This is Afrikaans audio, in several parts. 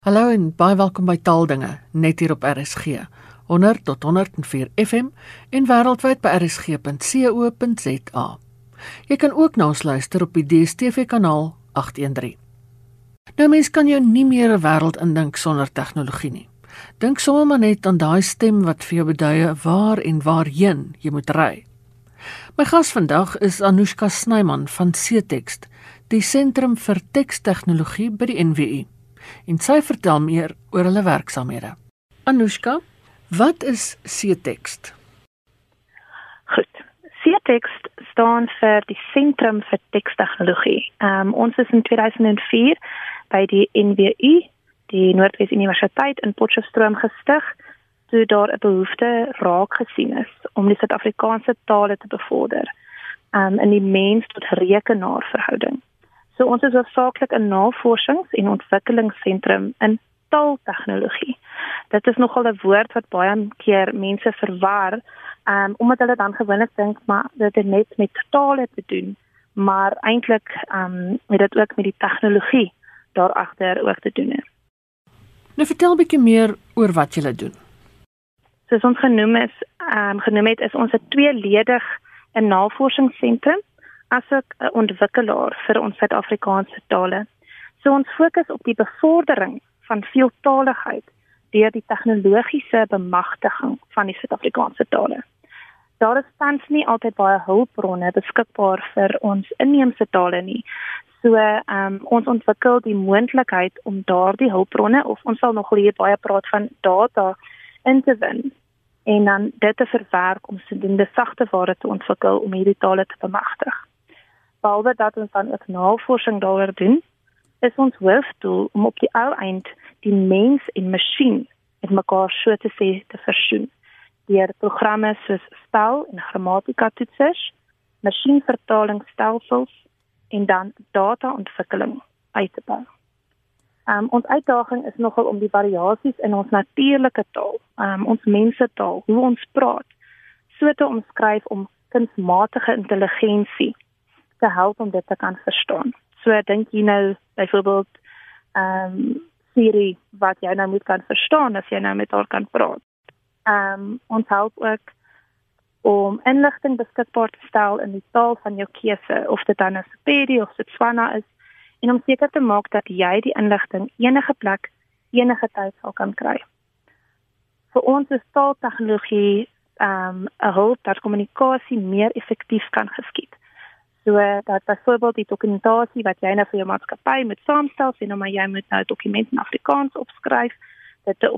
Hallo en baie welkom by Taaldinge net hier op RSG 100 tot 104 FM en wêreldwyd by rsg.co.za. Jy kan ook na ons luister op die DStv kanaal 813. Nou mens kan jou nie meer 'n wêreld indink sonder tegnologie nie. Dink sommer maar net aan daai stem wat vir jou beduie waar en waarheen jy moet ry. My gas vandag is Anushka Snyman van Cetext, die sentrum vir tekstegnologie by die NWU en sy vertel meer oor hulle werksamehede. Anushka, wat is Cetext? Goed. Cetext staan vir die Sentrum vir Tekstegnologie. Um, ons is in 2004 by die NWU, die Noordwes Universiteit in Potchefstroom gestig toe daar 'n behoefte raak gesien is om die Suid-Afrikaanse tale te bevorder um, in die mens tot rekenaar verhouding. So ons is hoofsaaklik 'n navorsings- en ontwikkelingsentrum in taaltegnologie. Dit is nogal 'n woord wat baie keer mense verwar, um, omdat hulle dan gewoonlik dink maar dit het net met tale te doen, maar eintlik um, het dit ook met die tegnologie daar agter ook te doen. Nou vertel 'n bietjie meer oor wat julle doen. Soos ons genoem is, ehm um, genoem het is ons 'n tweeledig 'n navorsingsentrum asook 'n ontwikkelaar vir ons Suid-Afrikaanse tale. So ons fokus op die bevordering van veeltaligheid deur die tegnologiese bemagtiging van die Suid-Afrikaanse tale. Daar is tans nie altyd baie hulpbronne beskikbaar vir ons inheemse tale nie. So, ehm um, ons ontwikkel die moontlikheid om daardie hulpbronne of ons sal nog hier baie praat van data in te win en dan dit te verwerk om sodoende sagte ware te ontwikkel om hierdie tale te bemagtig behalwe dat ons dan ook navorsing daaroor doen, is ons hoofdoel om op die ou eind die mens en masjien met mekaar so te sê te versoen deur programme soos spel en grammatika toetsers, masjienvertalingsstelsels en dan dataontwikkeling uit te bou. Um, ons uitdaging is nogal om die variasies in ons natuurlike taal, um, ons mensetaal, hoe ons praat, so te omskryf om kunsmatige intelligensie te help om dit te kan verstaan. So dink jy nou byvoorbeeld ehm um, Siri wat jy nou moet kan verstaan as jy nou met haar kan praat. Ehm um, ons help ook om inligting beskikbaar te stel in die taal van jou keuse of dit dan 'n Sepedi of Setswana is en om seker te maak dat jy die inligting enige plek enige tyd sal kan kry. Vir ons is taaltegnologie ehm um, 'n hulp dat kommunikasie meer effektief kan geskied. So dat byvoorbeeld die dokumentasie wat jy nou vir jou maatskappy moet saamstel, sien nou maar jy moet nou dokumente in Afrikaans opskryf, dit te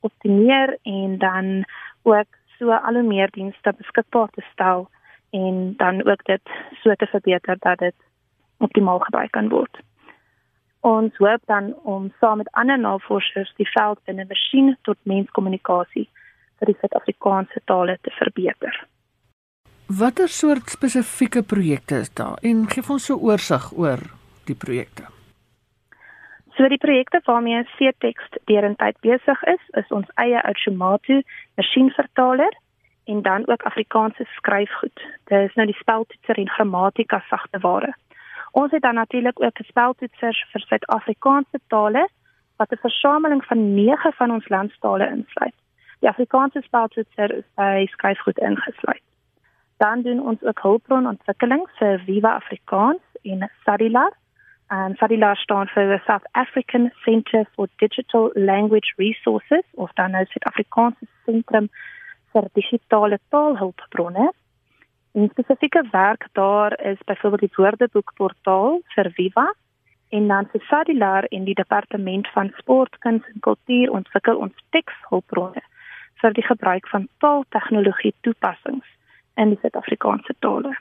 optimeer en dan ook so al hoe meer dienste beskikbaar te stel en dan ook dit so te verbeter dat dit optimaal gebruik kan word. Ons hoop dan om saam met ander navorsers die veld binne masjien tot menskommunikasie vir die Suid-Afrikaanse tale te verbeter. Watter soort spesifieke projekte is daar en gee ons so oorsig oor die projekte? So die projekte waarmee Cetext derentyd besig is, is ons eie Automatu masjienvertaler en dan ook Afrikaanse skryfgoed. Dit is nou die speltoetser en grammatika sagte ware. Ons het dan natuurlik ook 'n speltoetser vir Suid-Afrikaanse tale wat 'n versameling van 9 van ons landstale insluit. Die Afrikaanse speltoetser is by skryfgoed ingesluit. Dan doen ons ook hulpbronontwikkeling vir Viva Afrikaans en Sadilar. En Sadilar staan vir the South African Centre for Digital Language Resources of dan nou Suid-Afrikaanse Sentrum vir Digitale Taalhulpbronne. En spesifieke werk daar is byvoorbeeld die Woordeboekportaal vir Viva en dan vir Sadilar in die departement van sport, kuns en kultuur ontwikkel ons tekshulpbronne vir die gebruik van taaltegnologie toepassings in die Suid-Afrikaanse tale.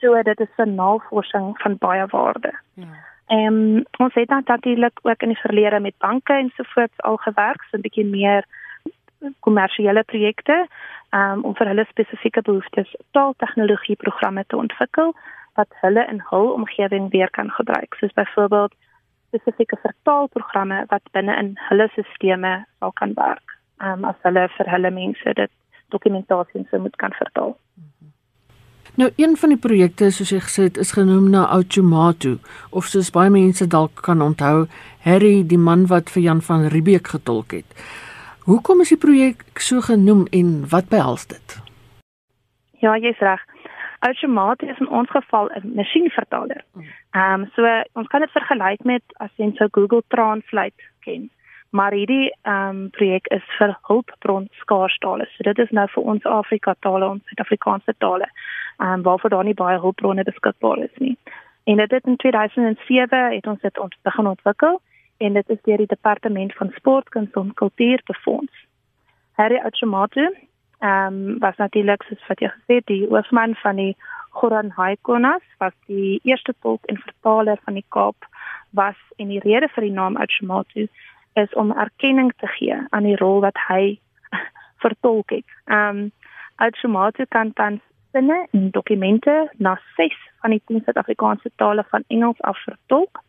So dit is 'n navorsing van baie waarde. Ja. En um, ons het dan natuurlik ook in die verlede met banke en so voort al gewerk, so 'n bietjie meer kommersiële projekte um, om vir hulle spesifieke behoeftes taaltegnologie programme te ontwikkel wat hulle in hul omgewing weer kan gebruik. Soos byvoorbeeld spesifieke vertaalprogramme wat binne in hulle stelsels sal kan werk. Um, as hulle vir hulle mense dit dokumentasie en so moet kan vertaal. Nou een van die projekte soos jy gesê het is genoem na Automatu of soos baie mense dalk kan onthou, Harry die man wat vir Jan van Riebeeck getolk het. Hoekom is die projek so genoem en wat behels dit? Ja, jy's reg. Automatu is in ons geval 'n masjienvertaler. Hmm. Ehm um, so ons kan dit vergelyk met as jy so Google Translate ken maar hierdie ehm um, projek is vir hulpbron skaarstale. So dit is nou vir ons Afrika tale, ons Suid-Afrikaanse tale, ehm um, waarvoor daar nie baie hulpbronne beskikbaar is nie. En dit het in 2007 het ons dit ont begin ontwikkel en dit is deur die departement van sport, kuns en kultuur befonds. Harry Achimatu ehm um, was natuurlik soos wat jy gesê het, die hoofman van die Goran Haikonas was die eerste tolk en vertaler van die Kaap was en die rede vir die naam Achimatu is om erkenning te gee aan die rol wat hy vertolk het. Um Automatu kan tans sinne en dokumente na 6 van die 10 Suid-Afrikaanse tale van Engels af vertolk.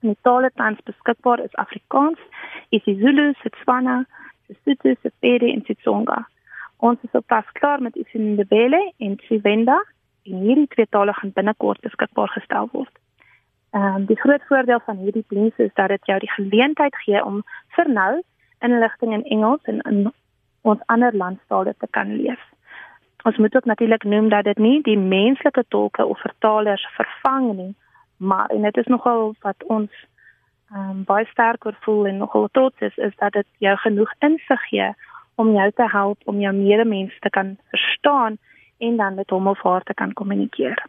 En die tale tans beskikbaar is Afrikaans, isiZulu, Setswana, Sesotho, Sepedi en Setsonga. Ons is op pas klaar met isiNdebele en Tsivenda en hierdie twee tale gaan binnekort beskikbaar gestel word. Ehm um, die groot voordeel van hierdie diens is dat dit jou die geleentheid gee om vir nou inligting in Engels en in ons ander landstale te kan lees. Ons moet ook natuurlik noem dat dit nie die menslike tolke of vertalers vervang nie, maar en dit is nogal wat ons ehm um, baie sterk oor voel en nogal trots is is dat dit jou genoeg insig gee om jou te help om jou medemens te kan verstaan en dan met hom of haar te kan kommunikeer.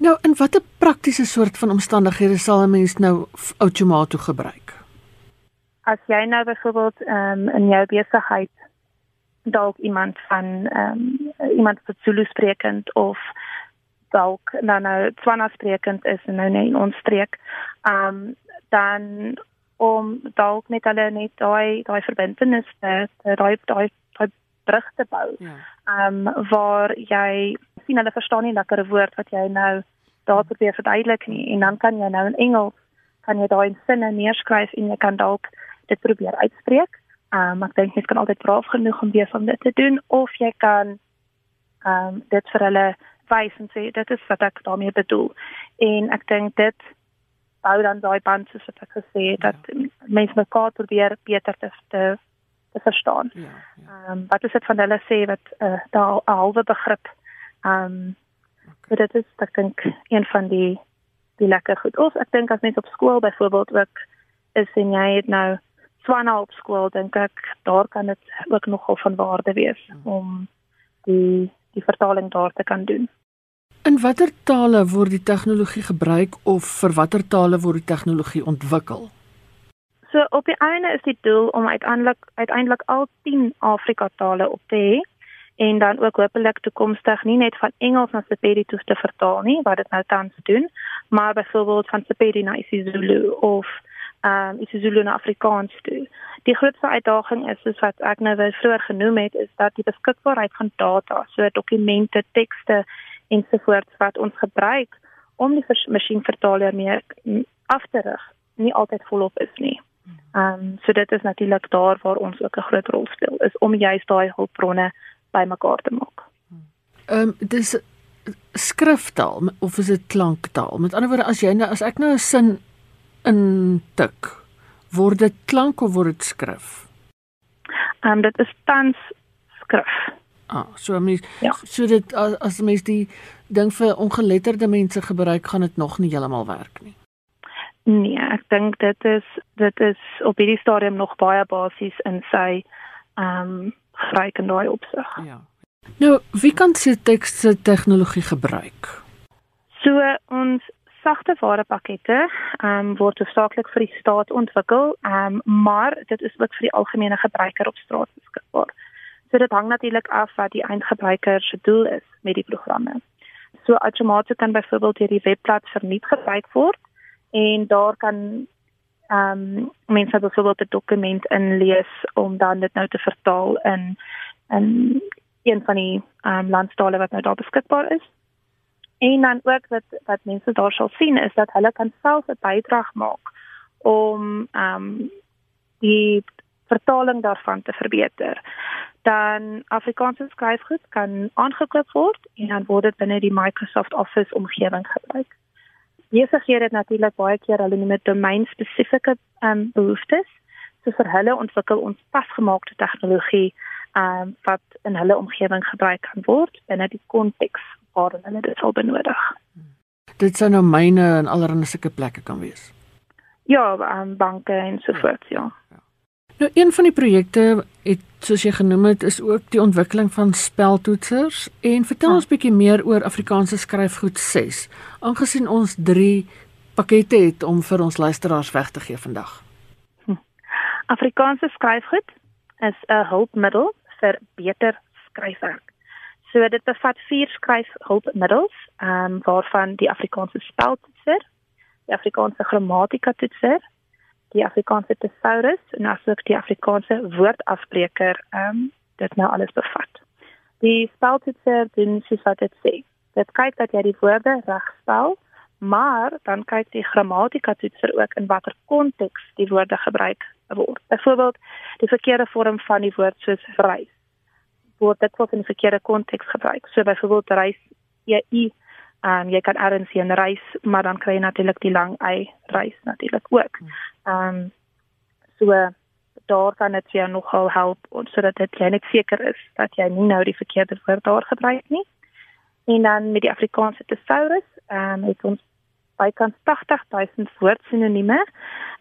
Nou, in watter praktiese soort van omstandighede sal 'n mens nou outomato gebruik? As jy nou byvoorbeeld um, in jou besigheid dalk iemand van um, iemand wat Zulu sprekend of dalk nou nou Tswana sprekend is en nou net in ons streek, um, dan om dalk net hulle net daai daai verbintenis te daai daai daai brug te bou. Ja. Ehm um, waar jy sien hulle verstaan nie lekker 'n woord wat jy nou daar probeer verduidelik nie en dan kan jy nou in Engels kan jy daai sinne neerskryf en jy kan dalk dit probeer uitspreek. Ehm um, ek dink jy kan altyd braaf genoeg om weer van dit te doen of jy kan ehm um, dit vir hulle wys en sê dit is wat ek daarmee bedoel. En ek dink dit bou dan daai band soos wat ek gesê het dat ja. mense mekaar probeer beter te te, te verstaan. Ehm ja, ja. um, wat is dit van hulle sê wat uh, daar 'n halwe begrip ehm um, So dit is ek dink een van die die lekker goed. Of ek dink as mens op skool byvoorbeeld ook is en jy het nou swana op skool dink ek daar kan dit ook nogal van waarde wees om die die vertaling daar te kan doen. In watter tale word die tegnologie gebruik of vir watter tale word die tegnologie ontwikkel? So op die einde is die doel om uiteindelik uiteindelik al 10 Afrika tale op te hê en dan ook hopelik toekomstig nie net van Engels na Sepedi toe te vertaal nie wat dit nou tans doen maar byvoorbeeld van Sepedi na isiZulu of ehm um, isiZulu na Afrikaans toe. Die grootste uitdaging is soos wat ek nou wel vroeër genoem het is dat die beskikbaarheid van data, so dokumente, tekste ensovoorts wat ons gebruik om die masjienvertaler meer af te rig, nie altyd volop is nie. Ehm um, so dit is natuurlik daar waar ons ook 'n groot rol speel is om juist daai hulpbronne bymekaar te maak. Ehm um, dis skriftaal of is dit klanktaal? Met ander woorde as jy nou as ek nou 'n sin in tik, word dit klank of word dit skrif? Ehm um, dit is tans skrif. Ah, so mens ja. so dit as, as mens die ding vir ongeletterde mense gebruik, gaan dit nog nie heeltemal werk nie. Nee, ek dink dit is dit is op hierdie stadium nog baie basies in sy ehm um, gebruik in daai opsig. Ja. Nou, wie kan se tekste tegnologie gebruik? So ons sagte ware pakkette ehm um, word hoofsaaklik vir die staat ontwikkel, ehm um, maar dit is ook vir die algemene gebruiker op straat beskikbaar. So dit hang natuurlik af wat die eindgebruiker se doel is met die programme. So outomaties kan byvoorbeeld hierdie webblad verniet gebruik word en daar kan ehm um, mense wat byvoorbeeld 'n dokument inlees om dan dit nou te vertaal in in een van die ehm um, landstale wat nou daar beskikbaar is. En dan ook wat wat mense daar sal sien is dat hulle kan self 'n bydrae maak om ehm um, die vertaling daarvan te verbeter. Dan Afrikaanse skryfgoed kan aangekoop word en dan word dit binne die Microsoft Office omgewing gebruik. Besighede het natuurlik baie keer hulle noem dit domein spesifieke um, behoeftes. So vir hulle ontwikkel ons pasgemaakte tegnologie um, wat in hulle omgewing gebruik kan word binne die konteks waarin hulle dit sal benodig. Dit sou nou myne en allerlei sulke plekke kan wees. Ja, um, banke en so voort, ja. Nou een van die projekte het soos jy genoem het is ook die ontwikkeling van speltoetsers en vertel ja. ons bietjie meer oor Afrikaanse skryfgoed 6 aangesien ons 3 pakkette het om vir ons luisteraars weg te gee vandag. Hm. Afrikaanse skryfgoed is 'n hulpmiddel vir beter skryfwerk. So dit bevat vier skryfhulpmiddels, ehm um, waarvan die Afrikaanse speltoetser, die Afrikaanse grammatika toetser, die Afrikaanse thesaurus en asook die Afrikaanse woordafspreker ehm um, dit nou alles bevat. Die speltoetser doen soos wat dit sê. Dit kyk dat jy die woorde reg spel, maar dan kyk die grammatika toetser ook in watter konteks die woorde gebruik word. Byvoorbeeld die verkeerde vorm van die woord soos reis word dit word in 'n verkeerde konteks gebruik. So byvoorbeeld reis jy u ehm um, jy kan erns hier 'n reis, maar dan kry jy natuurlik die lang y reis natuurlik ook. Ehm um, so daar kan dit jou nogal help sodat dit jy net seker is dat jy nie nou die verkeerde woord daar gebruik nie. En dan met die Afrikaanse thesaurus, ehm um, het ons bykans 80000 woordsinonieme,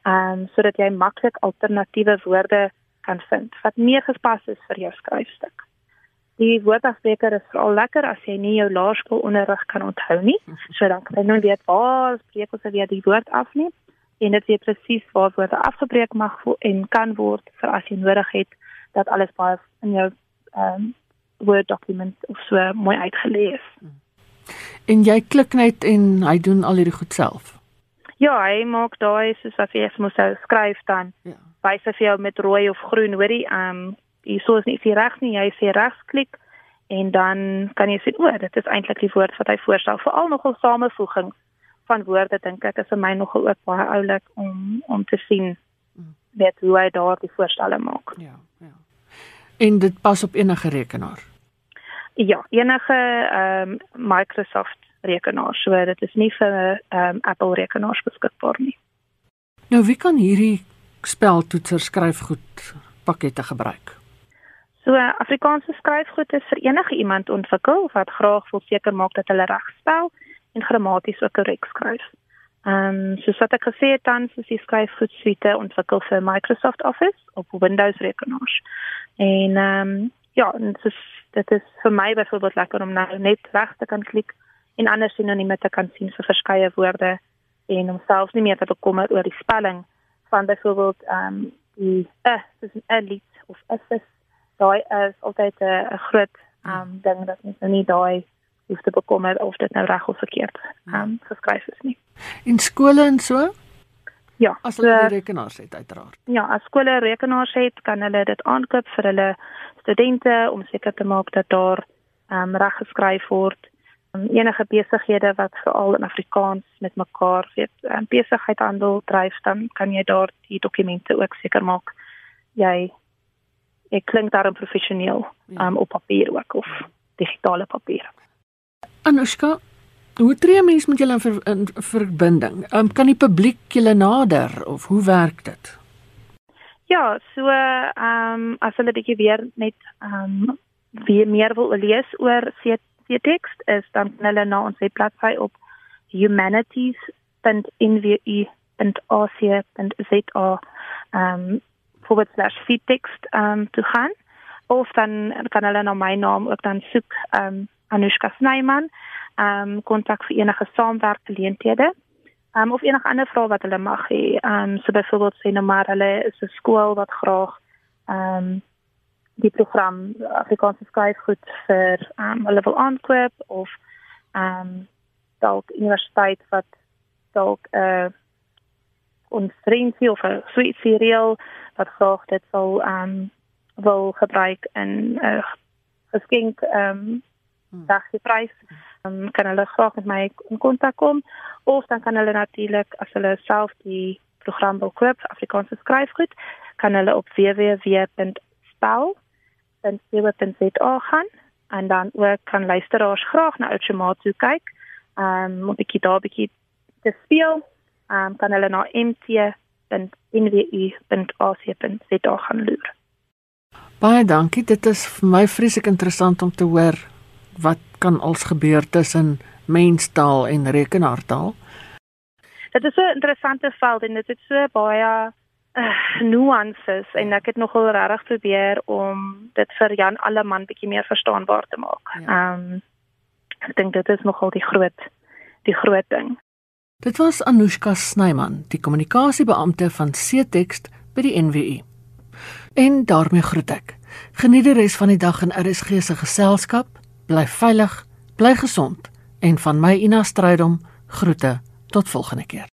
ehm um, sodat jy maklik alternatiewe woorde kan vind wat meer gespas is vir jou skryfstuk. Die woordafspreker is veral lekker as jy nie jou laerskoolonderrig kan onthou nie. So dan kan jy nou weet waar spreek ons weer die woord af nie en dit weet presies waar woorde afgebreek mag en kan word vir as jy nodig het dat alles baie in jou ehm um, Word dokument of so mooi uitgelees. En jy klik net en hy doen al hierdie goed self. Ja, hy maak daai soos as jy moet skryf dan. Ja. Wys vir jou met rooi of groen, hoorie, ehm um, hierso is nie vir reg nie, jy sê regsklik en dan kan jy sien o, dit is eintlik die woord wat hy voorstel. Veral nogal samevoeging van woorde dink ek is vir my nogal ook baie oulik om om te sien weet hoe hy daar die voorstelle maak. Ja, ja. En dit pas op enige rekenaar. Ja, enige ehm um, Microsoft rekenaar. So dit is nie vir ehm um, Apple rekenaars beskikbaar nie. Nou wie kan hierdie speltoetser skryfgoed pakkette gebruik? So Afrikaanse skryfgoed is vir enige iemand ontwikkel wat graag wil seker maak dat hulle reg spel en grammaties ook korrek skryf. Ehm um, soos wat ek gesê het dan is die skryfgoed suite ontwikkel vir Microsoft Office op Windows rekenaars. En ehm um, ja, dit is dit is vir my byvoorbeeld lekker om nou net reg te kan klik en ander sinonieme te kan sien vir verskeie woorde en om selfs nie meer te bekommer oor die spelling van byvoorbeeld ehm um, die eh dis 'n elite of is daai is altyd 'n groot um ding dat mens nou nie daai hoef te bekommer of dit nou reg of verkeerd um geskryf is nie. In skole en so? Ja, as hulle so, rekenaars het uiteraard. Ja, as skole rekenaars het, kan hulle dit aankoop vir hulle studente om seker te maak dat daar um reg geskryf word. Um, enige besighede wat veral in Afrikaans met mekaar weet, um, besigheid handel dryf, dan kan jy daar die dokumente ook seker maak jy ek klink daarom professioneel ja. um, op papier ook of digitale papier. Anushka, hoe tree mens met julle in, ver, in verbinding? Um, kan die publiek julle nader of hoe werk dit? Ja, so ehm um, as hulle bietjie weer net ehm um, wie meer wil lees oor CText is dan kan hulle na ons webblad op humanities.nwu.ac.za ehm um, forward slash feedtext um toe gaan of dan kan hulle na my naam ook dan soek um Anushka Snyman um kontak vir enige saamwerkgeleenthede um of enige ander vrae wat hulle mag hê. Um so byvoorbeeld sê nou maar hulle is 'n skool wat graag um die program Afrikaanse skryfgoed vir um hulle wil aankoop of um dalk universiteit wat dalk 'n uh, ons vriendie of 'n sweet cereal wat graag dit sal ehm um, wil gebruik in 'n uh, geskenk ehm um, dagse prys. Um, kan hulle graag met my in kontak kom of dan kan hulle natuurlik as hulle self die program wil koop, Afrikaanse skryfgoed, kan hulle op www.spel.co.za gaan en dan ook kan luisteraars graag na Outomato kyk. Ehm um, 'n bietjie daar bietjie te speel. Um, kan hulle na mt.nwu.ac.za gaan loer. Baie dankie. Dit is vir my vreeslik interessant om te hoor wat kan als gebeur tussen menstaal en rekenaartaal. Dit is so 'n interessante veld en dit het so baie uh, nuances en ek het nogal regtig probeer om dit vir Jan Alleman bietjie meer verstaanbaar te maak. Ja. Ehm ja. um, ek dink dit is nogal die groot die groot ding. Dit was Anushka Snyman, die kommunikasiebeampte van Ctext by die NWI. En daarmee groet ek. Geniet die res van die dag in RSG se geselskap. Bly veilig, bly gesond en van my Ina Strydom groete tot volgende keer.